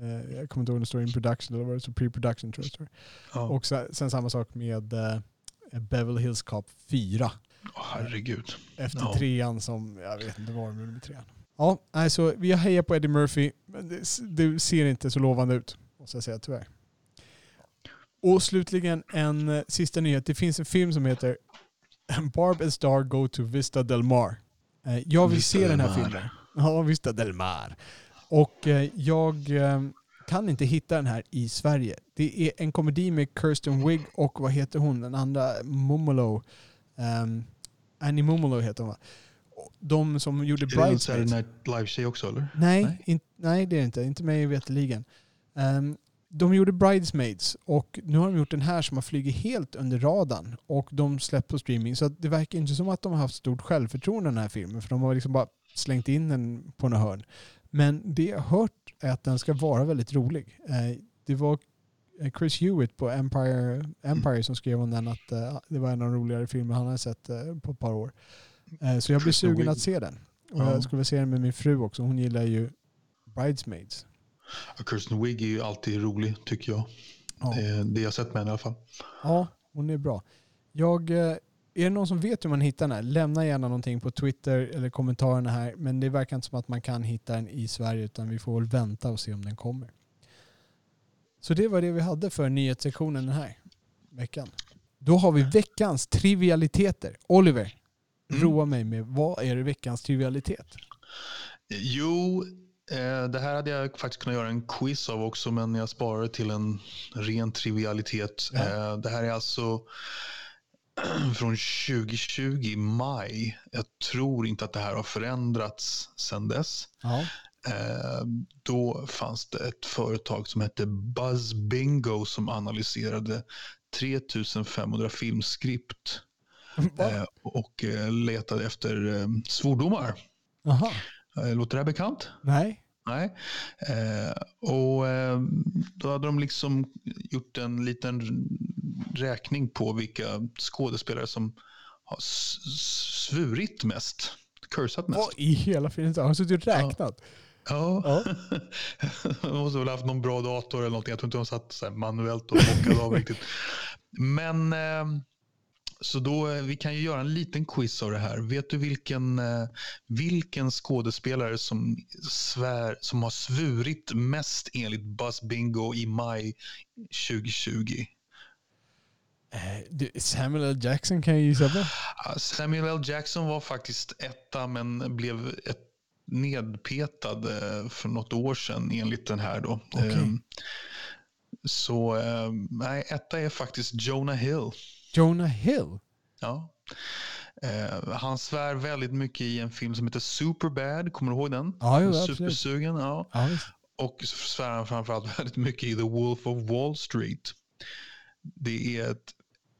Eh, jag kommer inte ihåg om det står in production eller vad det pre-production tror jag det. Ja. Och sen, sen samma sak med eh, Beverly Hills Cop 4. Åh, herregud. Efter Ja. trean som, jag vet inte vad de gjorde med trean. Ja, alltså, vi har hejat på Eddie Murphy, men det, det ser inte så lovande ut, måste jag säga tyvärr. Och slutligen en eh, sista nyhet. Det finns en film som heter <laughs> Barb and Star Go to Vista Del Mar. Eh, jag vill Vista se den här filmen. <laughs> Ja, Vista Del Mar. Och eh, jag kan inte hitta den här i Sverige. Det är en komedi med Kirsten Wigg och vad heter hon, den andra, Mumolo. Um, Annie Mumolo heter hon va? De som gjorde Är det Bridesmaids. Night Live-tjej också eller? Nej, Nej. In, nej, det är det inte. Inte mig veterligen. Um, de gjorde Bridesmaids och nu har de gjort den här som har flugit helt under radarn och de släppt på streaming. Så det verkar inte som att de har haft stort självförtroende den här filmen för de har liksom bara slängt in den på något hörn. Men det jag hört är att den ska vara väldigt rolig. Eh, det var eh, Chris Hewitt på Empire, Empire som skrev om den att eh, det var en av de roligare filmer han hade sett på ett par år. Så jag blir sugen att se den. Och Ja. jag skulle vilja se den med min fru också. Hon gillar ju Bridesmaids. Ja, Kirsten Wigg är ju alltid rolig tycker jag. Ja, Det, det jag sett med henne i alla fall. ja hon är bra. Jag, eh, är det någon som vet hur man hittar den här? Lämna gärna någonting på Twitter eller kommentarerna här. Men det verkar inte som att man kan hitta den i Sverige utan vi får väl vänta och se om den kommer. Så det var det vi hade för nyhetssektionen den här veckan. Då har vi veckans trivialiteter. Oliver, Mm. roa mig med vad är det veckans trivialitet? Jo, eh, det här hade jag faktiskt kunnat göra en quiz av också, men jag sparar till en ren trivialitet. Ja. Eh, det här är alltså <clears throat> från 2020, maj. Jag tror inte att det här har förändrats sedan dess. Ja. Eh, då fanns det ett företag som hette Buzz Bingo som analyserade 3500 filmskript eh, och eh, letade efter eh, svordomar. Jaha. Eh, låter det här bekant? Nej. Nej. Eh, och eh, då hade de liksom gjort en liten räkning på vilka skådespelare som har svurit mest. Cursat mest. Vad i hela filmen? Har han suttit och räknat? Ja. Ja. <laughs> de måste väl ha haft någon bra dator eller någonting. Jag tror inte de satt manuellt och bockade av riktigt. Men eh, så då, eh, vi kan ju göra en liten quiz av det här. Vet du vilken, eh, vilken skådespelare som, svär, som har svurit mest enligt Buzz Bingo i maj 2020? Eh, Samuel L. Jackson kan jag gissa på. Ja, Samuel L. Jackson var faktiskt etta men blev ett nedpetad för något år sedan enligt den här. Då. Okej. Ehm, Så nej, etta är faktiskt Jonah Hill. Jonah Hill. Ja. Eh, han svär väldigt mycket i en film som heter Superbad. Kommer du ihåg den? Ja, jo. Supersugen. Ja. Ja. Och svär han framförallt <laughs> väldigt mycket i The Wolf of Wall Street. Det är ett,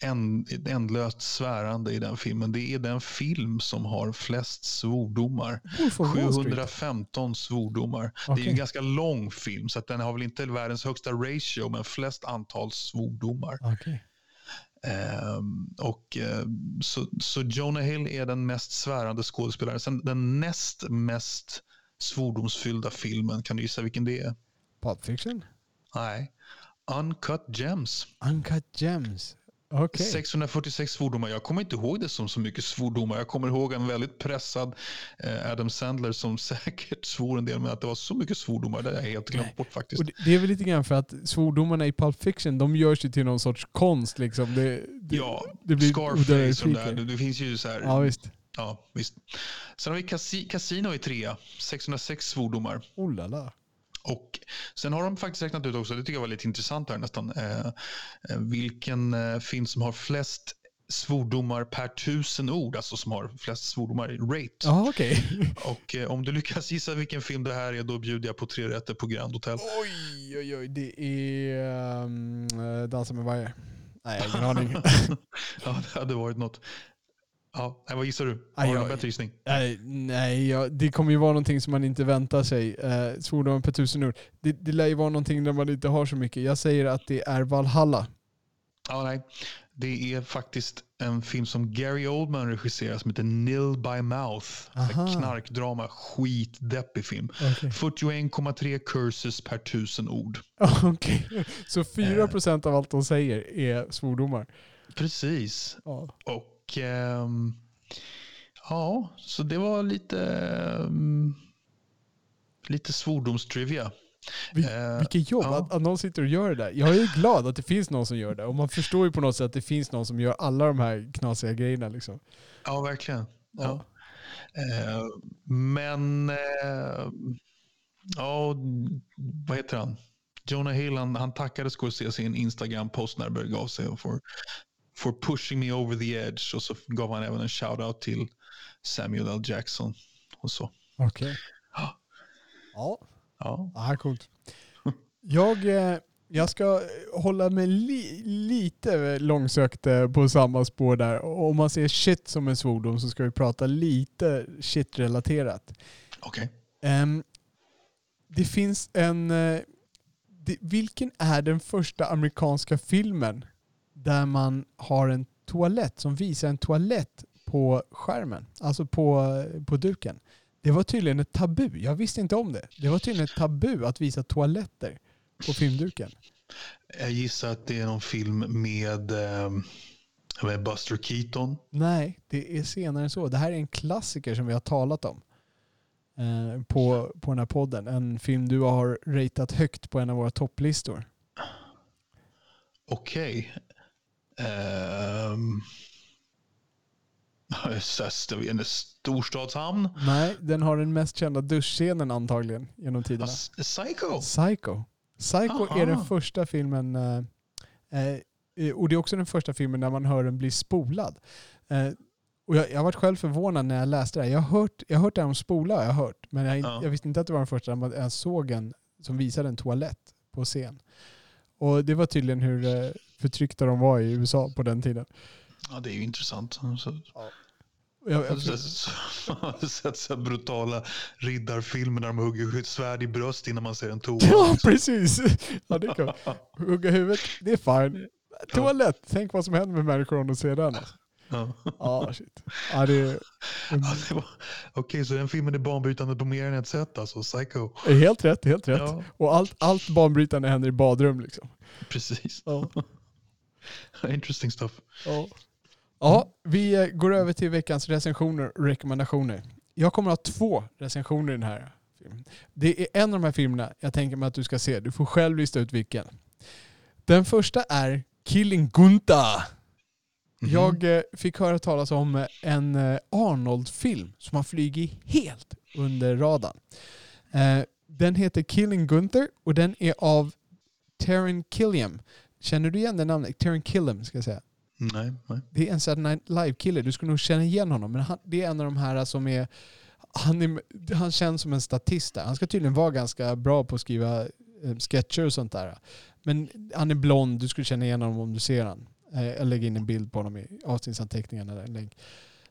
änd, ett ändlöst svärande i den filmen. Det är den film som har flest svordomar. Wolf of Wall Street. 715 svordomar. Det är en ganska lång film så att den har väl inte världens högsta ratio men flest antal svordomar. Okej. Ehm, och, eh, så, så Jonah Hill är den mest svärande skådespelaren. Sen den näst mest svordomsfyllda filmen, kan du gissa vilken det är? Pulp Fiction? Nej. Uncut Gems. Uncut Gems. Okej. 646 svordomar. Jag kommer inte ihåg det som så mycket svordomar. Jag kommer ihåg en väldigt pressad eh, Adam Sandler som <laughs> säkert svor en del, men att det var så mycket svordomar, det har jag helt glömt bort faktiskt. Och det, är väl lite grann för att svordomarna i Pulp Fiction, de görs ju till någon sorts konst liksom. Det, det, ja, det blir Scarface och där. Det, finns ju så här. Ja, visst. Ja, visst. Sen har vi Casi- Casino i trea, 606 svordomar. Oh la la. Och sen har de faktiskt räknat ut också, det tycker jag var lite intressant här nästan, eh, eh, vilken eh, film som har flest svordomar per tusen ord, alltså som har flest svordomar i rate. Ja, okej. <laughs> Och eh, om du lyckas gissa vilken film det här är, då bjuder jag på tre rätter på Grand Hotel. Oj, oj, oj. Det är um, Dansa med vargar. Nej, jag har ingen aning. <laughs> ja, det hade varit något. Ja, nej, vad gissar du? Har du oj. bättre gissning? Nej, nej ja, det kommer ju vara någonting som man inte väntar sig. Eh, svordomar per tusen ord. Det, det lär ju vara någonting där man inte har så mycket. Jag säger att det är Valhalla. Ja, nej. Det är faktiskt en film som Gary Oldman regisserar som heter Nil by Mouth. Knarkdrama, skitdeppig film. Okej. 41,3 curses per tusen ord. <laughs> Okej. Så 4% av allt de säger är svordomar. Precis. Ja. Och ehm, ja, så det var lite, ehm, lite svordomstrivia. Vil- Eh, Vilket jobb ja. att, att någon sitter och gör det där. Jag är glad att det finns någon som gör det. Och man förstår ju på något sätt att det finns någon som gör alla de här knasiga grejerna. Liksom. Ja, verkligen. Ja. Ja. Eh, men, eh, ja, vad heter han? Jonah Hill, han, han tackade Scorsese i en Instagram-post när det begav sig och for, for pushing me over the edge. Och så gav han även en shout-out till Samuel L. Jackson. Och så. Okej. <gasps> Ja. Ja, Ja. ja coolt. <laughs> Jag, eh, jag ska hålla mig li, lite långsökt eh, på samma spår där. Om man ser shit som en svordom så ska vi prata lite shit-relaterat. Okej. Ehm, det finns en... eh, det, vilken är den första amerikanska filmen där man har en toalett som visar en toalett på skärmen? Alltså på, på duken. Det var tydligen ett tabu. Jag visste inte om det. Det var tydligen ett tabu att visa toaletter på filmduken. Jag gissar att det är någon film med, med Buster Keaton. Nej, det är senare än så. Det här är en klassiker som vi har talat om eh, på, på den här podden. En film du har ratat högt på en av våra topplistor. Okej. Ehm. <laughs> Okay. Um, en storstadshamn. Nej, den har den mest kända duschscenen antagligen genom tiderna. Psycho. Psycho. Psycho är den Aha. första filmen, eh, eh, och det är också den första filmen där man hör den bli spolad. Eh, och jag, jag varit själv förvånad när jag läste det här. Jag har hört, jag har hört det här om spola, jag har hört. Men jag, Ja. jag visste inte att det var den första jag såg en som visade en toalett på scen. Och det var tydligen hur eh, förtryckta de var i USA på den tiden. Ja, det är ju intressant. Så, Och Jag, har sett- så här brutala riddarfilmer där de hugger svärd i bröst innan man ser en toa. ja, precis! Ja, det kan Hugga huvudet, det är fine. Toalett, tänk vad som händer med människor om de ser den. Ja. Ja, shit. Ja, det är Ja, det var- Okej, så den filmen är banbrytande på mer än ett sätt alltså. Psycho. är helt rätt, helt rätt. Ja, Och allt, allt banbrytande händer i badrum liksom. precis. Ja. <laughs> Interesting stuff. Ja. ja, vi går över till veckans recensioner och rekommendationer. Jag kommer att ha två recensioner i den här filmen. Det är en av de här filmerna jag tänker mig att du ska se. Du får själv lista ut vilken. Den första är Killing Gunther. Mhm. Jag eh, fick höra talas om en eh, Arnold-film som har flugit helt under radarn. Eh, Den heter Killing Gunther och den är av Taron Killiam. Känner du igen det namnet? Taron Killiam ska jag säga. Nej, nej. Det är en Saturday Night Live-kille. Du skulle nog känna igen honom. Men han, det är en av de här som är... Han, är, han känns som en statist där. Han ska tydligen vara ganska bra på att skriva eh, sketcher och sånt där. Men han är blond. Du skulle känna igen honom om du ser honom. Eh, jag lägger in en bild på honom i avsnittsanteckningarna. Där, länk.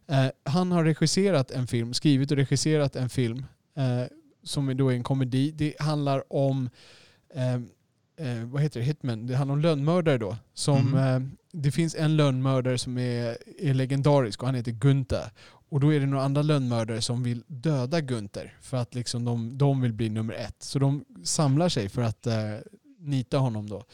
Eh, han har regisserat en film, skrivit och regisserat en film som då är en komedi. Det handlar om eh, vad heter det, Hitman. Det handlar om lönnmördare då. Som, Mhm. eh, det finns en lönnmördare som är, är legendarisk och han heter Gunther. Och då är det några andra lönnmördare som vill döda Gunther för att liksom de, de vill bli nummer ett. Så de samlar sig för att eh, nita honom då.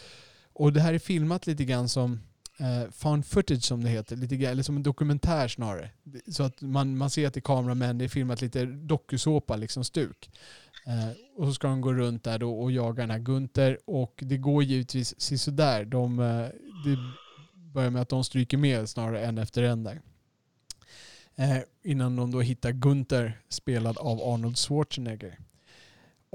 Och det här är filmat lite grann som eh, found footage som det heter, lite eller som en dokumentär snarare. Så att man, man ser att det är kameramän, det är filmat lite dokusåpa, liksom stuk. Eh, och så ska de gå runt där då och jaga den här Gunter och det går givetvis sisådär. De, eh, det börjar med att de stryker med snarare en efter en där. Eh, innan de då hittar Gunter spelad av Arnold Schwarzenegger.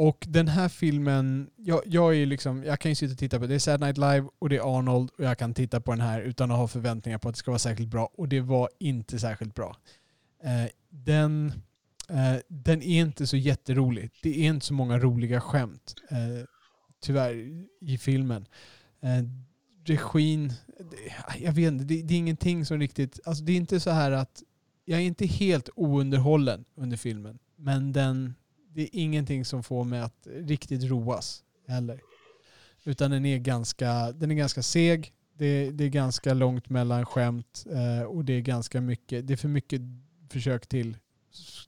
Och den här filmen, jag, jag, är liksom, jag kan ju sitta och titta på det. är Saturday Night Live och det är Arnold och jag kan titta på den här utan att ha förväntningar på att det ska vara särskilt bra. Och det var inte särskilt bra. Eh, den, eh, den är inte så jätterolig. Det är inte så många roliga skämt, eh, tyvärr, i filmen. Eh, regin, det, jag vet inte, det, det är ingenting som riktigt, alltså det är inte så här att, jag är inte helt ounderhållen under filmen. Men den, det är ingenting som får mig att riktigt roas heller. Utan den är ganska, den är ganska seg. Det, det är ganska långt mellan skämt eh, och det är ganska mycket, det är för mycket försök till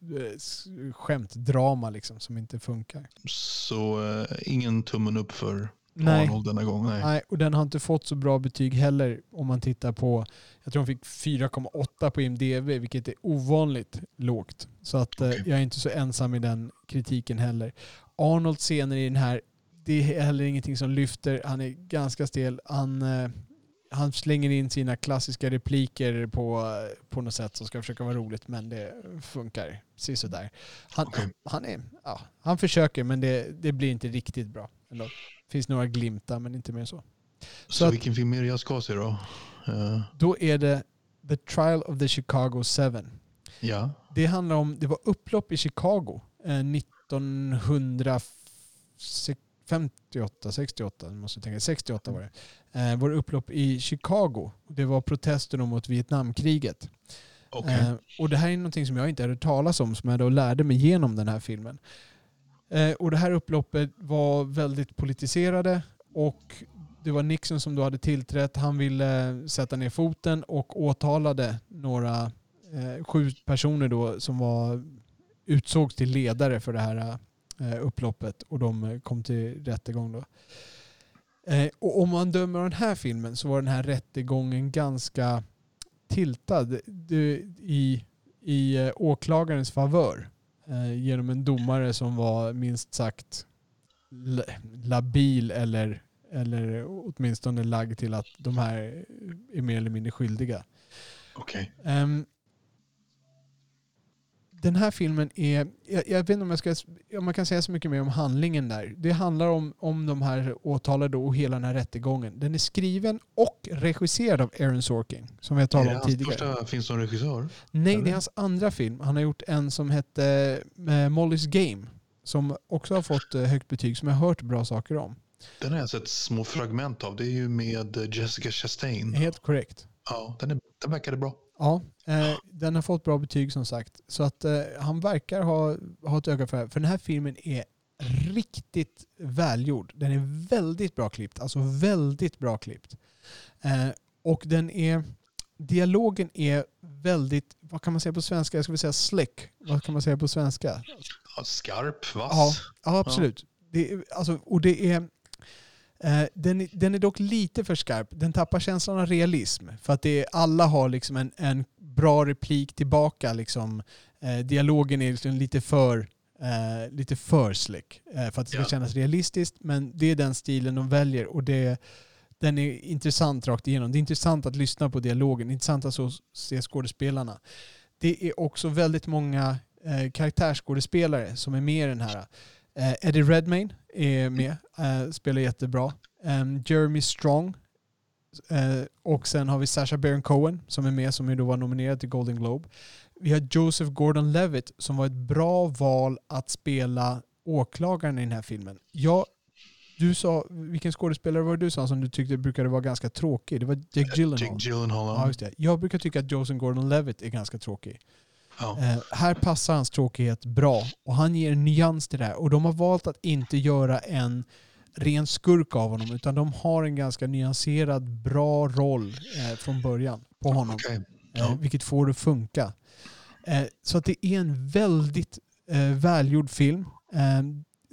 eh, skämtdrama liksom som inte funkar. Så eh, ingen tummen upp för Nej. Arnold denna gång. Nej. Nej, och den har inte fått så bra betyg heller om man tittar på, jag tror hon fick 4,8 på IMDB, vilket är ovanligt lågt. Så att eh, Okej. jag är inte så ensam i den kritiken heller. Arnolds scener i den här, det är heller ingenting som lyfter. Han är ganska stel. Han, eh, han slänger in sina klassiska repliker på, eh, på något sätt som ska försöka vara roligt, men det funkar sisådär. Han, Okej. han, är, ja, han försöker, men det, det blir inte riktigt bra. Ändå. finns några glimtar, men inte mer så. Så, så att- vilken film är det jag ska se då? Eh, Då är det The Trial of the Chicago Seven. ja, Det handlar om, det var upplopp i Chicago eh, 1958, 68, måste jag tänka, 68 var det. Eh, var det upplopp i Chicago. Det var protester mot Vietnamkriget. okej. Eh, och det här är någonting som jag inte hade talas om, som jag då lärde mig genom den här filmen. Eh, och det här upploppet var väldigt politiserade och det var Nixon som då hade tillträtt. Han ville sätta ner foten och åtalade några, eh, sju personer då som var utsågs till ledare för det här eh, upploppet och de eh, kom till rättegång då. Eh, och om man dömer av den här filmen så var den här rättegången ganska tiltad i, i eh, åklagarens favör eh, genom en domare som var minst sagt la- labil eller, eller åtminstone lagd till att de här är mer eller mindre skyldiga. Ehm, den här filmen är, jag, jag vet inte om, jag ska, om man kan säga så mycket mer om handlingen där. Det handlar om, om de här åtalade och hela den här rättegången. Den är skriven och regisserad av Aaron Sorkin, som vi har Är det talat om hans tidigare. första film som regissör? Nej, det eller? är hans andra film. Han har gjort en som hette eh, Molly's Game, som också har fått eh, högt betyg, som jag har hört bra saker om. Den har jag sett små fragment av. Det är ju med eh, Jessica Chastain. Helt korrekt. Ja, den, är, den verkade bra. Ja, eh, den har fått bra betyg som sagt. Så att eh, han verkar ha, ha ett öga för det här. För den här filmen är riktigt välgjord. Den är väldigt bra klippt. Alltså väldigt bra klippt. Eh, och den är... Dialogen är väldigt, vad kan man säga på svenska? Jag skulle säga slick. Vad kan man säga på svenska? Ja, skarp, vass. Ja, ja absolut. Det, är- alltså, och det är, den, är- den är dock lite för skarp. Den tappar känslan av realism. För att det är, alla har liksom en, en bra replik tillbaka. Liksom. Eh, dialogen är liksom lite för eh, lite för slick. Eh, för att det ska Ja. kännas realistiskt. Men det är den stilen de väljer. Och det, den är intressant rakt igenom. Det är intressant att lyssna på dialogen. Det är intressant att så, se skådespelarna. Det är också väldigt många eh, karaktärsskådespelare som är med i den här. Eh, Eddie Redmayne är med, eh, spelar jättebra. Em, Jeremy Strong. Eh, och sen har vi Sacha Baron Cohen som är med, som ju då var nominerad till Golden Globe. Vi har Joseph Gordon-Levitt som var ett bra val att spela åklagaren i den här filmen. Jag, du sa, vilken skådespelare var det du sa som du tyckte brukade vara ganska tråkig? Det var Jake Gyllenhaal. Jake Gyllenhaal. Ja, just det. Jag brukar tycka att Joseph Gordon-Levitt är ganska tråkig. Ja. Eh, här passar hans tråkighet bra och han ger en nyans till det här. Och de har valt att inte göra en ren skurk av honom utan de har en ganska nyanserad, bra roll eh, från början på honom. Okej. Eh, vilket får det att funka. Eh, så att det är en väldigt eh, välgjord film.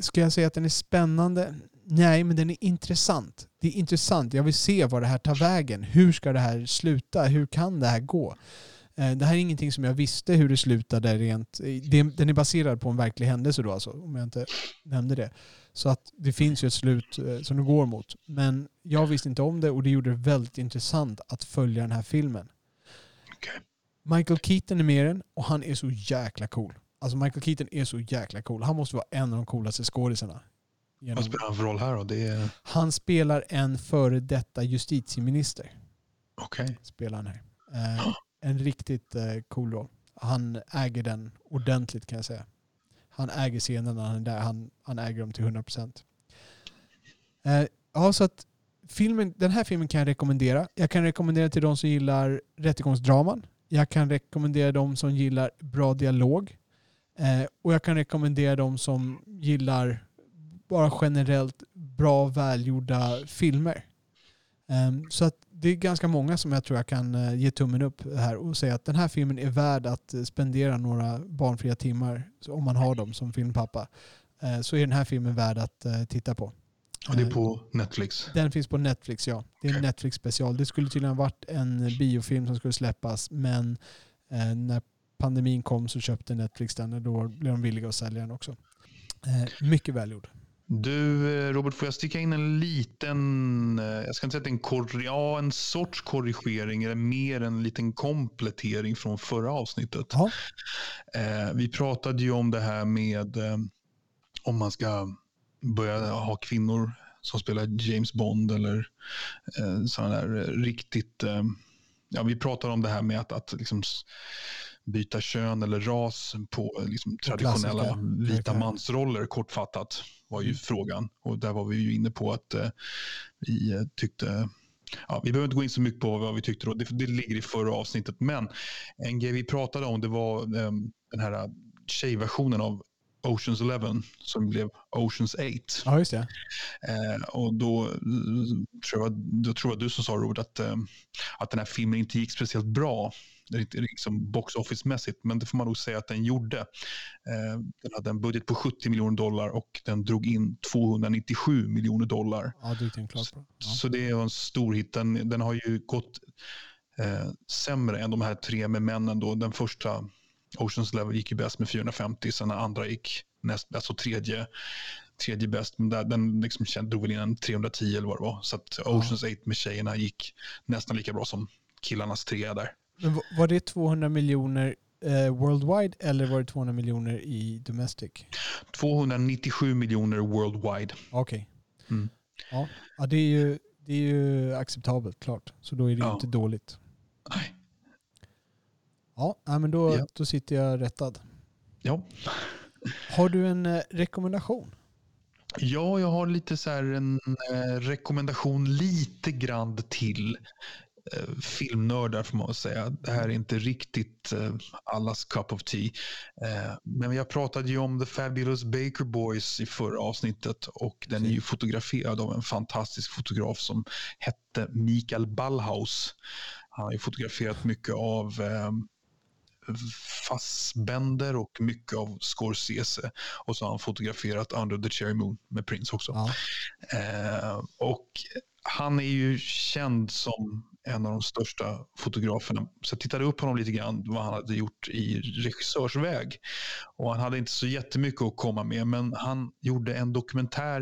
Ska jag säga att den är spännande? Nej, men den är intressant. Det är intressant. Jag vill se vad det här tar vägen. Hur ska det här sluta? Hur kan det här gå? Eh, Det här är ingenting som jag visste hur det slutade rent. det- Den är baserad på en verklig händelse då alltså, om jag inte nämnde det. Så att det finns ju ett slut eh, som det går mot. Men jag visste inte om det och det gjorde det väldigt intressant att följa den här filmen. Okej. Michael Keaton är med i den och han är så jäkla cool. Alltså Michael Keaton är så jäkla cool. Han måste vara en av de coolaste skådisarna. Genom- Vad spelar han för roll här då? Är... Han spelar en före detta justitieminister. Okej. Spelar han här. Eh, <gasps> en riktigt eh, cool roll. Han äger den ordentligt kan jag säga. Han äger scenen när han är där. Han, han äger dem till 100%. Eh, ja, så att filmen, den här filmen kan jag rekommendera. Jag kan rekommendera till de som gillar rättegångsdraman. Jag kan rekommendera de som gillar bra dialog. Eh, och jag kan rekommendera de som gillar bara generellt bra välgjorda filmer. Eh, så att det är ganska många som jag tror jag kan eh, ge tummen upp här och säga att den här filmen är värd att eh, spendera några barnfria timmar, om man har dem som filmpappa. Eh, Så är den här filmen värd att titta på. Och det är på Netflix. Den finns på Netflix, ja. Det är en. Netflix special. Det skulle tydligen ha varit en biofilm som skulle släppas, men när pandemin kom så köpte Netflix den och då blev de villiga att sälja den också. Mycket välgjord. Du, eh, Robert, får jag sticka in en liten, eh, jag ska inte säga att en, kor- ja, en sorts korrigering, eller mer en liten komplettering från förra avsnittet. Ja. Eh, vi pratade ju om det här med eh, om man ska börja ha kvinnor som spelar James Bond eller eh, sådana där eh, riktigt... Eh, ja, vi pratade om det här med att, att liksom byta kön eller ras på liksom, traditionella vita mansroller, kortfattat, var ju Mm. frågan. Och där var vi ju inne på att eh, vi eh, tyckte Ja, vi behöver inte gå in så mycket på vad vi tyckte då. Det, det ligger i förra avsnittet. Men en grej vi pratade om det var eh, den här tjejversionen av Oceans 11 som blev Oceans 8. ja, just det. Eh, och då, tror jag, då tror jag du som sa Robert att, eh, att den här filmen inte gick speciellt bra. Det är liksom box office-mässigt, men det får man nog säga att den gjorde. Eh, den hade en budget på 70 miljoner dollar och den drog in 297 miljoner dollar. Ja, gick den klart på. Ja. Så det är en stor hit. Den, den har ju gått eh, sämre än de här tre med männen. Då. Den första, Oceans Level, gick ju bäst med 450. Sen den andra gick näst bäst och tredje, tredje bäst. Men där, den liksom känd- drog väl in en 310 eller vad det var. Så att Oceans 8 med tjejerna gick nästan lika bra som killarnas trea där. Men va- var det 200 miljoner eh, worldwide eller var det 200 miljoner i domestic? 297 miljoner worldwide. Okej. Mm. Ja. ja, det är ju det är ju acceptabelt klart. Så då är det Ja. inte dåligt. Nej. Ja, men då, Ja. då sitter jag rättad. Ja. Har du en eh, rekommendation? Ja, jag har lite så här en eh, rekommendation lite grann till filmnördar får man säga. Det här är inte riktigt eh, allas cup of tea. Eh, men jag pratade ju om The Fabulous Baker Boys i förra avsnittet och den är ju fotograferad av en fantastisk fotograf som hette Mikael Ballhaus. Han har ju fotograferat mycket av eh, Fassbender och mycket av Scorsese. Och så har han fotograferat Under the Cherry Moon med Prince också. Ja. Eh, och han är ju känd som en av de största fotograferna. Så jag tittade upp honom lite grann vad han hade gjort i regissörsväg. Och han hade inte så jättemycket att komma med men han gjorde en dokumentär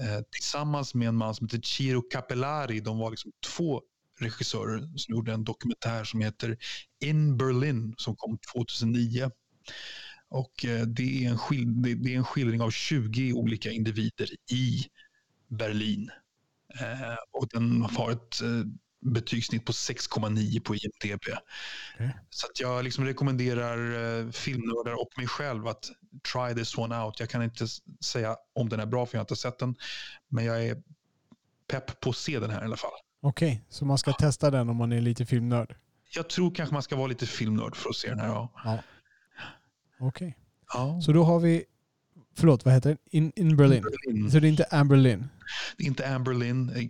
eh, tillsammans med en man som heter Ciro Capellari. De var liksom två regissörer som gjorde en dokumentär som heter In Berlin som kom 2009. Och eh, det, är en skil- det, är en skildring av 20 olika individer i Berlin. Eh, och den har ett eh, betygssnitt på 6,9 på IMDB. Okej. Så jag liksom rekommenderar eh, filmnördar och mig själv att try this one out. Jag kan inte säga om den är bra för jag har inte sett den. Men jag är pepp på att se den här i alla fall. Okej, så man ska testa den om man är lite filmnörd? Jag tror kanske man ska vara lite filmnörd för att se den här. Ja. Ja. Okej. Ja. Så då har vi, förlåt vad heter den? In, in Berlin. Berlin. Så det är inte Amber Lynn? Inte Amber Lynn. eh,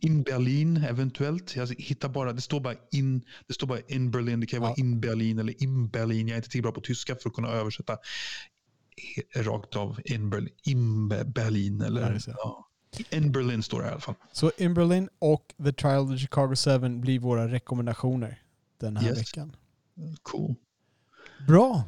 In Berlin eventuellt. Jag hittar bara, det står bara in, det står bara in Berlin. Det kan ju vara Ja. in Berlin eller in Berlin. Jag är inte tillräckligt bra på tyska för att kunna översätta he- rakt av in Berlin. In Be- Berlin Ja, eller det ja. In Berlin står det i alla fall. Så In Berlin och The Trial of the Chicago 7 blir våra rekommendationer den här Yes. veckan. Cool. Bra.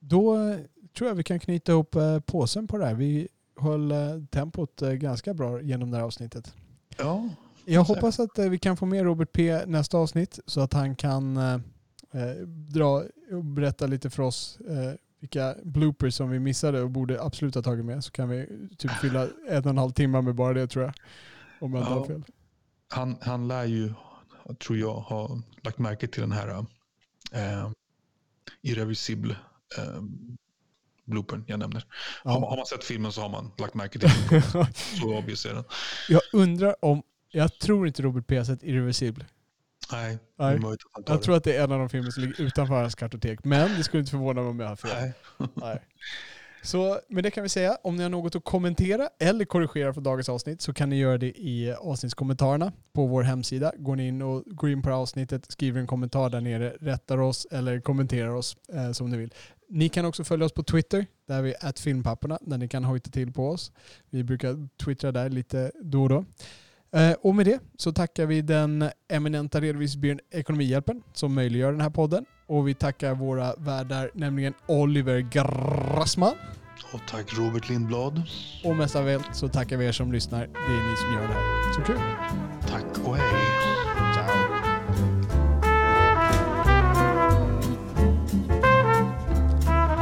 Då tror jag vi kan knyta ihop eh, påsen på det här. Vi höll eh, tempot eh, ganska bra genom det här avsnittet. Ja, Jag hoppas att vi kan få med Robert P nästa avsnitt så att han kan eh, dra och berätta lite för oss eh, vilka bloopers som vi missade och borde absolut ha tagit med. Så kan vi typ fylla en och en halv timme med bara det tror jag. Om jag inte Ja. har fel. han, han lär ju, tror jag, ha lagt märke till den här eh, irreversible eh, bloopern jag nämner. Har, man, Ja. har man sett filmen så har man lagt märke till den. <laughs> Så obvious är den. jag undrar om, jag tror inte Robert P har sett Irreversible. Nej, Nej. Jag tror att det är en av de filmer som ligger utanför hans kartotek. Men det skulle inte förvåna mig om jag har fel. Nej. Nej. Så med det kan vi säga, om ni har något att kommentera eller korrigera för dagens avsnitt så kan ni göra det i avsnittskommentarerna på vår hemsida. Går ni in och går in på avsnittet, skriver en kommentar där nere, rättar oss eller kommenterar oss eh, som ni vill. Ni kan också följa oss på Twitter, där vi är filmpapporna, där ni kan hojta till på oss. Vi brukar twittra där lite då och då. Eh, och med det så tackar vi den eminenta redovisningsbyrån Ekonomihjälpen som möjliggör den här podden. Och vi tackar våra värdar, nämligen Oliver Grassman. Och tack Robert Lindblad. Och mest av allt så tackar vi er som lyssnar. Det är ni som gör det här. Så kul! Tack och hej.